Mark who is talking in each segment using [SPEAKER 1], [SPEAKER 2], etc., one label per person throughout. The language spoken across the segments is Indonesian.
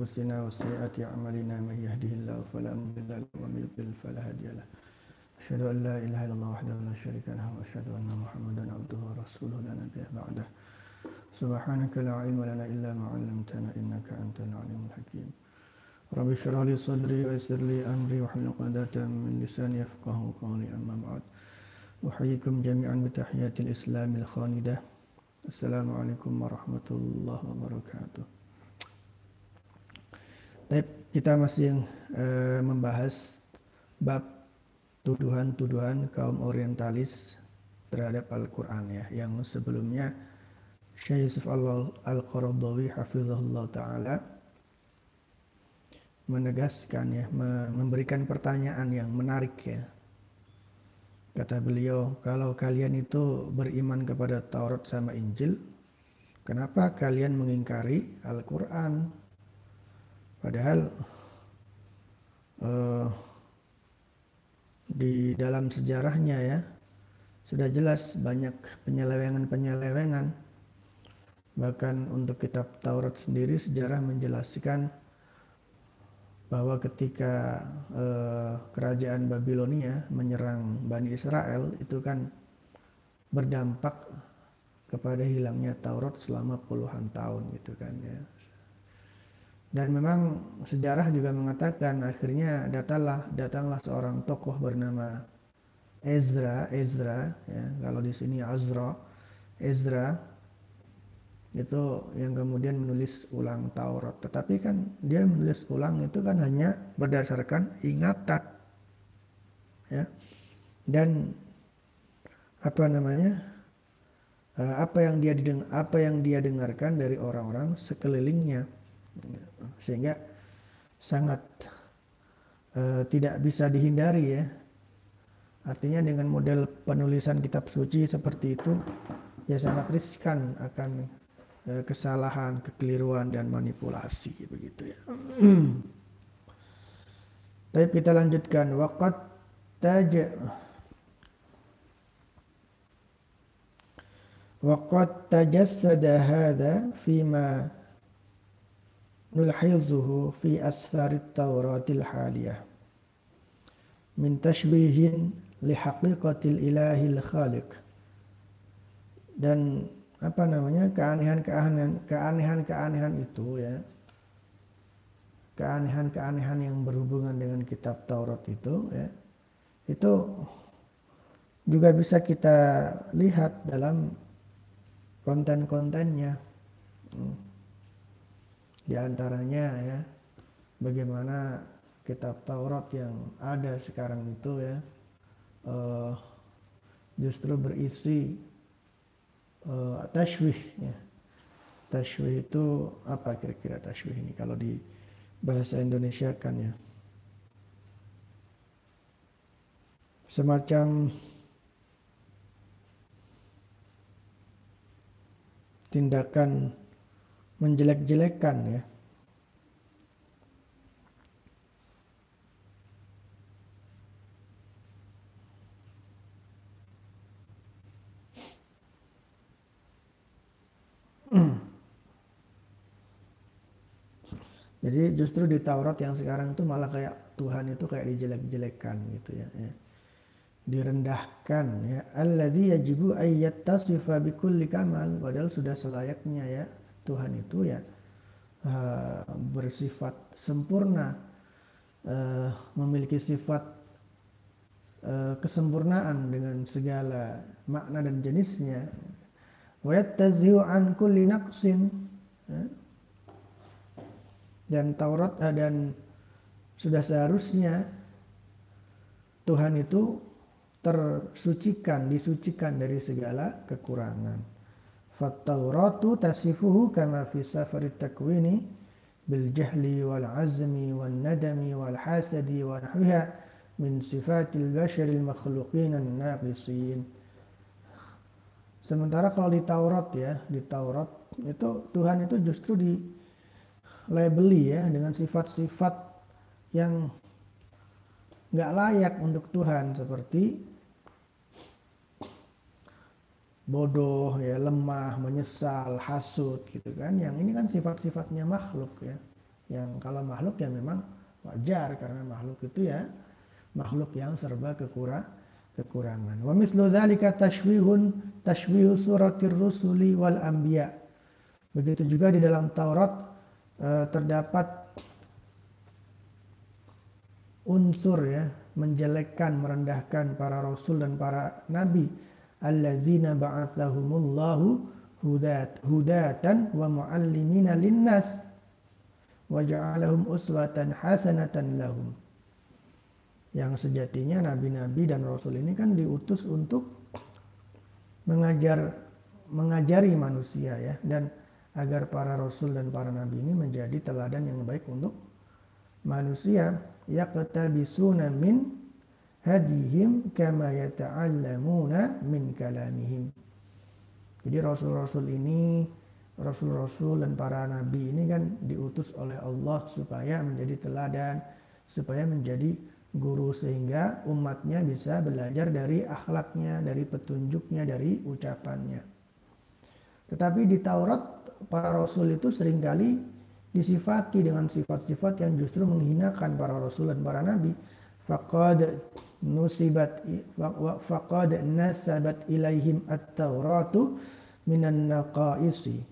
[SPEAKER 1] أنفسنا وسيئات أعمالنا من يهده الله فلا مضل له ومن يضلل فلا هادي له. أشهد أن لا إله إلا الله وحده لا شريك له وأشهد أن محمدا عبده ورسوله لا نبي بعده. سبحانك لا علم لنا إلا ما علمتنا إنك أنت العليم الحكيم. رب اشرح لي صدري ويسر لي أمري واحلل عقدة من لساني يفقه قولي أما بعد. أحييكم جميعا بتحيات الإسلام الخالدة. السلام عليكم ورحمة الله وبركاته. Baik, kita masih uh, membahas bab tuduhan-tuduhan kaum orientalis terhadap Al-Quran ya yang sebelumnya Syekh Yusuf Al-Qaradawi hafizahullah taala menegaskan ya memberikan pertanyaan yang menarik ya. Kata beliau kalau kalian itu beriman kepada Taurat sama Injil kenapa kalian mengingkari Al-Quran Padahal uh, di dalam sejarahnya ya sudah jelas banyak penyelewengan-penyelewengan. Bahkan untuk kitab Taurat sendiri sejarah menjelaskan bahwa ketika uh, kerajaan Babilonia menyerang Bani Israel itu kan berdampak kepada hilangnya Taurat selama puluhan tahun gitu kan ya dan memang sejarah juga mengatakan akhirnya datanglah datanglah seorang tokoh bernama Ezra, Ezra ya, kalau di sini Azra, Ezra itu yang kemudian menulis ulang Taurat. Tetapi kan dia menulis ulang itu kan hanya berdasarkan ingatan. Ya. Dan apa namanya? Eh, apa yang dia apa yang dia dengarkan dari orang-orang sekelilingnya sehingga sangat uh, tidak bisa dihindari ya artinya dengan model penulisan kitab suci seperti itu ya sangat riskan akan uh, kesalahan kekeliruan dan manipulasi begitu ya tapi kita lanjutkan waqat taj وقد تجسد هذا فيما nulhidzuhu fi asfarit tawratil haliyah min tashbihin lihaqiqatil ilahil khaliq dan apa namanya keanehan-keanehan keanehan-keanehan itu ya keanehan-keanehan yang berhubungan dengan kitab Taurat itu ya itu juga bisa kita lihat dalam konten-kontennya. Hmm. Di antaranya ya bagaimana kitab Taurat yang ada sekarang itu ya uh, justru berisi uh, tashwih ya. Tashwih itu apa kira-kira tashwih ini kalau di bahasa Indonesia kan ya semacam tindakan menjelek-jelekan ya. Jadi justru di Taurat yang sekarang itu malah kayak Tuhan itu kayak dijelek-jelekan gitu ya. ya. Direndahkan ya. Alladzi yajibu ayyattasifa bikulli kamal padahal sudah selayaknya ya Tuhan itu ya uh, bersifat sempurna, uh, memiliki sifat uh, kesempurnaan dengan segala makna dan jenisnya. An kulli naqsin. Dan Taurat dan sudah seharusnya Tuhan itu tersucikan, disucikan dari segala kekurangan. Fattauratu tasifuhu kama fi safari takwini bil jahli wal azmi wal nadami wal hasadi wa nahwiha min sifatil makhluqin naqisin. Sementara kalau di Taurat ya, di Taurat itu Tuhan itu justru di labeli ya dengan sifat-sifat yang nggak layak untuk Tuhan seperti bodoh ya lemah menyesal hasut gitu kan yang ini kan sifat-sifatnya makhluk ya yang kalau makhluk ya memang wajar karena makhluk itu ya makhluk yang serba kekurang kekurangan. Wa mislu dzalika tashwihun tashwihu suratir rusuli wal anbiya. Begitu juga di dalam Taurat eh, terdapat unsur ya menjelekkan merendahkan para rasul dan para nabi allazina ba'athahumullahu hudat hudatan wa muallimina linnas wa ja'alahum uswatan hasanatan lahum yang sejatinya nabi-nabi dan rasul ini kan diutus untuk mengajar mengajari manusia ya dan agar para rasul dan para nabi ini menjadi teladan yang baik untuk manusia. Yaqtabisuna min hadihim kama yata'allamuna min kalamihim jadi rasul-rasul ini rasul-rasul dan para nabi ini kan diutus oleh Allah supaya menjadi teladan supaya menjadi guru sehingga umatnya bisa belajar dari akhlaknya, dari petunjuknya, dari ucapannya. Tetapi di Taurat para rasul itu sering kali disifati dengan sifat-sifat yang justru menghinakan para rasul dan para nabi. Faqad nusibat faqad nasabat ilaihim at-tauratu minan naqaisi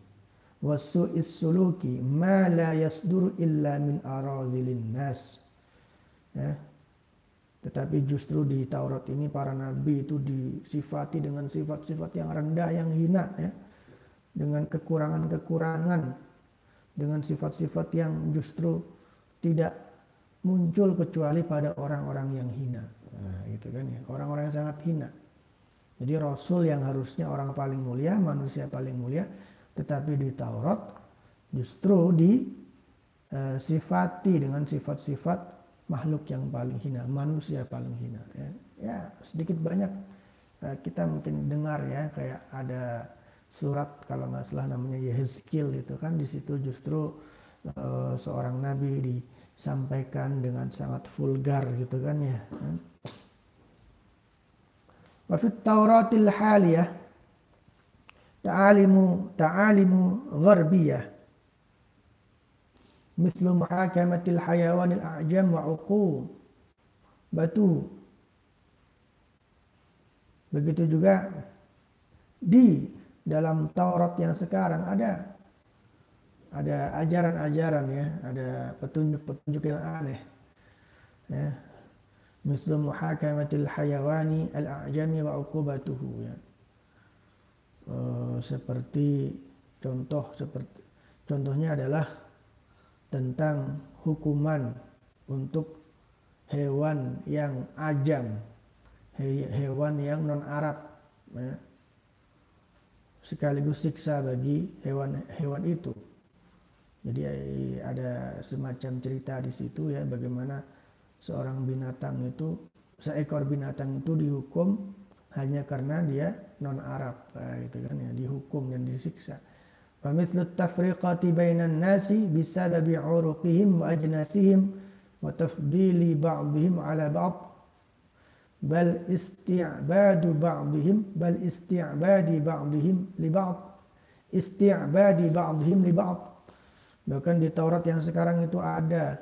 [SPEAKER 1] wasu'is suluki ma la yasduru illa min aradhilin nas. Ya, tetapi justru di Taurat ini para nabi itu disifati dengan sifat-sifat yang rendah, yang hina ya. Dengan kekurangan-kekurangan, dengan sifat-sifat yang justru tidak muncul kecuali pada orang-orang yang hina. Nah, gitu kan ya. Orang-orang yang sangat hina. Jadi rasul yang harusnya orang paling mulia, manusia paling mulia, tetapi di Taurat justru disifati eh, dengan sifat-sifat makhluk yang paling hina, manusia paling hina. Ya, ya sedikit banyak uh, kita mungkin dengar ya kayak ada surat kalau nggak salah namanya Yehezkiel itu kan di situ justru uh, seorang nabi disampaikan dengan sangat vulgar gitu kan ya. Wafit Tauratil Haliyah ta'alimu ta'alimu gharbiyah مثل محاكمة الحيوان الأعجم batu begitu juga di dalam Taurat yang sekarang ada ada ajaran-ajaran ya ada petunjuk-petunjuk yang aneh ya mislu muhakamatil hayawani al-a'jami wa uqubatuhu ya uh, seperti contoh seperti contohnya adalah tentang hukuman untuk hewan yang ajam, hewan yang non Arab, ya. sekaligus siksa bagi hewan-hewan itu. Jadi ada semacam cerita di situ ya bagaimana seorang binatang itu seekor binatang itu dihukum hanya karena dia non Arab nah, eh, gitu kan ya dihukum dan disiksa. Pemislu tafriqati bainan nasi bisa babi uruqihim wa ajnasihim wa tafdili ba'dihim ala ba'd. Bal isti'badu ba'dihim bal isti'badi ba'dihim li ba'd. Isti'badi ba'dihim li ba'd bahkan di Taurat yang sekarang itu ada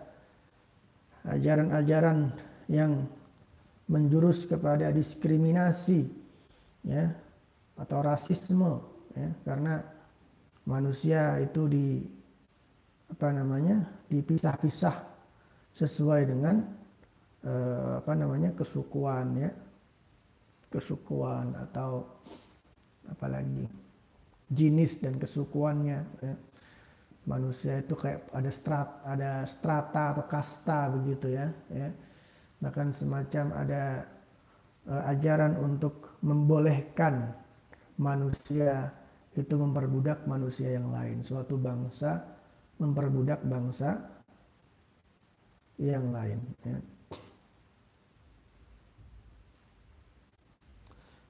[SPEAKER 1] ajaran-ajaran yang menjurus kepada diskriminasi ya atau rasisme ya karena manusia itu di apa namanya dipisah-pisah sesuai dengan eh, apa namanya kesukuan ya kesukuan atau apalagi jenis dan kesukuannya ya. Manusia itu kayak ada strat ada strata atau kasta begitu ya ya bahkan semacam ada uh, ajaran untuk membolehkan manusia itu memperbudak manusia yang lain. Suatu bangsa memperbudak bangsa yang lain. Ya.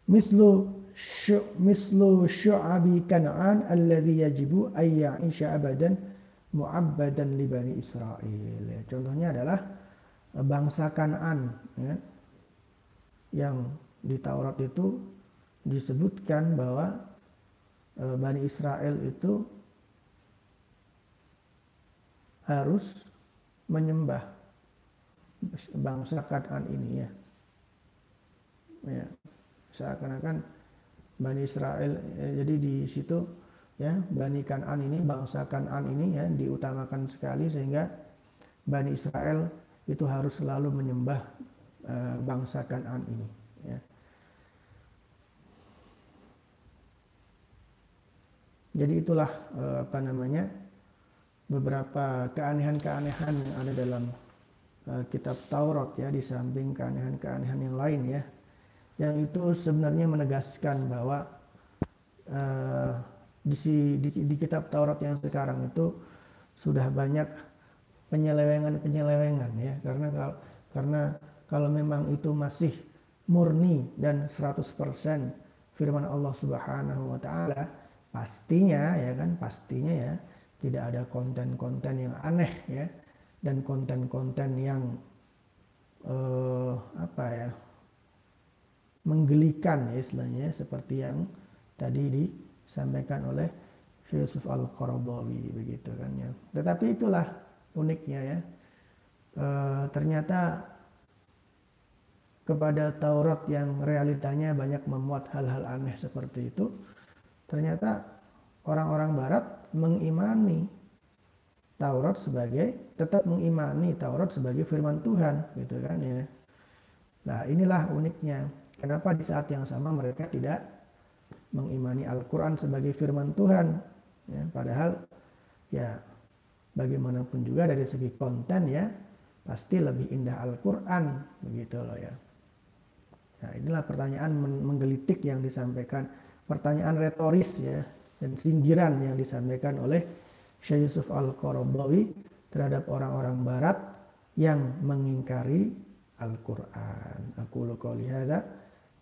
[SPEAKER 1] Mislu mislu syu'abi kan'an alladhi yajibu ay ya'isha abadan mu'abbadan li Bani Israel. Ya. Contohnya adalah bangsa Kan'an ya, yang di Taurat itu disebutkan bahwa Eh, Bani Israel itu harus menyembah bangsa Kan'an ini ya. Ya, seakan-akan Bani Israel ya, jadi di situ ya Bani Kan'an ini bangsa Kan'an ini ya diutamakan sekali sehingga Bani Israel itu harus selalu menyembah uh, bangsa Kan'an ini ya. Jadi itulah uh, apa namanya beberapa keanehan-keanehan yang ada dalam uh, kitab Taurat ya di samping keanehan-keanehan yang lain ya yang itu sebenarnya menegaskan bahwa uh, di, di, di kitab Taurat yang sekarang itu sudah banyak penyelewengan-penyelewengan ya. Karena kalau karena kalau memang itu masih murni dan 100% firman Allah Subhanahu wa taala pastinya ya kan pastinya ya tidak ada konten-konten yang aneh ya dan konten-konten yang uh, apa ya menggelikan ya istilahnya seperti yang tadi disampaikan oleh Yusuf Al-Qaradawi begitu kan ya. Tetapi itulah uniknya ya. E, ternyata kepada Taurat yang realitanya banyak memuat hal-hal aneh seperti itu, ternyata orang-orang barat mengimani Taurat sebagai tetap mengimani Taurat sebagai firman Tuhan gitu kan ya. Nah, inilah uniknya. Kenapa di saat yang sama mereka tidak mengimani Al-Qur'an sebagai firman Tuhan? Ya, padahal ya bagaimanapun juga dari segi konten ya pasti lebih indah Al-Qur'an begitu loh ya. Nah, inilah pertanyaan menggelitik yang disampaikan, pertanyaan retoris ya dan sindiran yang disampaikan oleh Syekh Yusuf Al-Qaradawi terhadap orang-orang barat yang mengingkari Al-Qur'an. Aku qouli hadza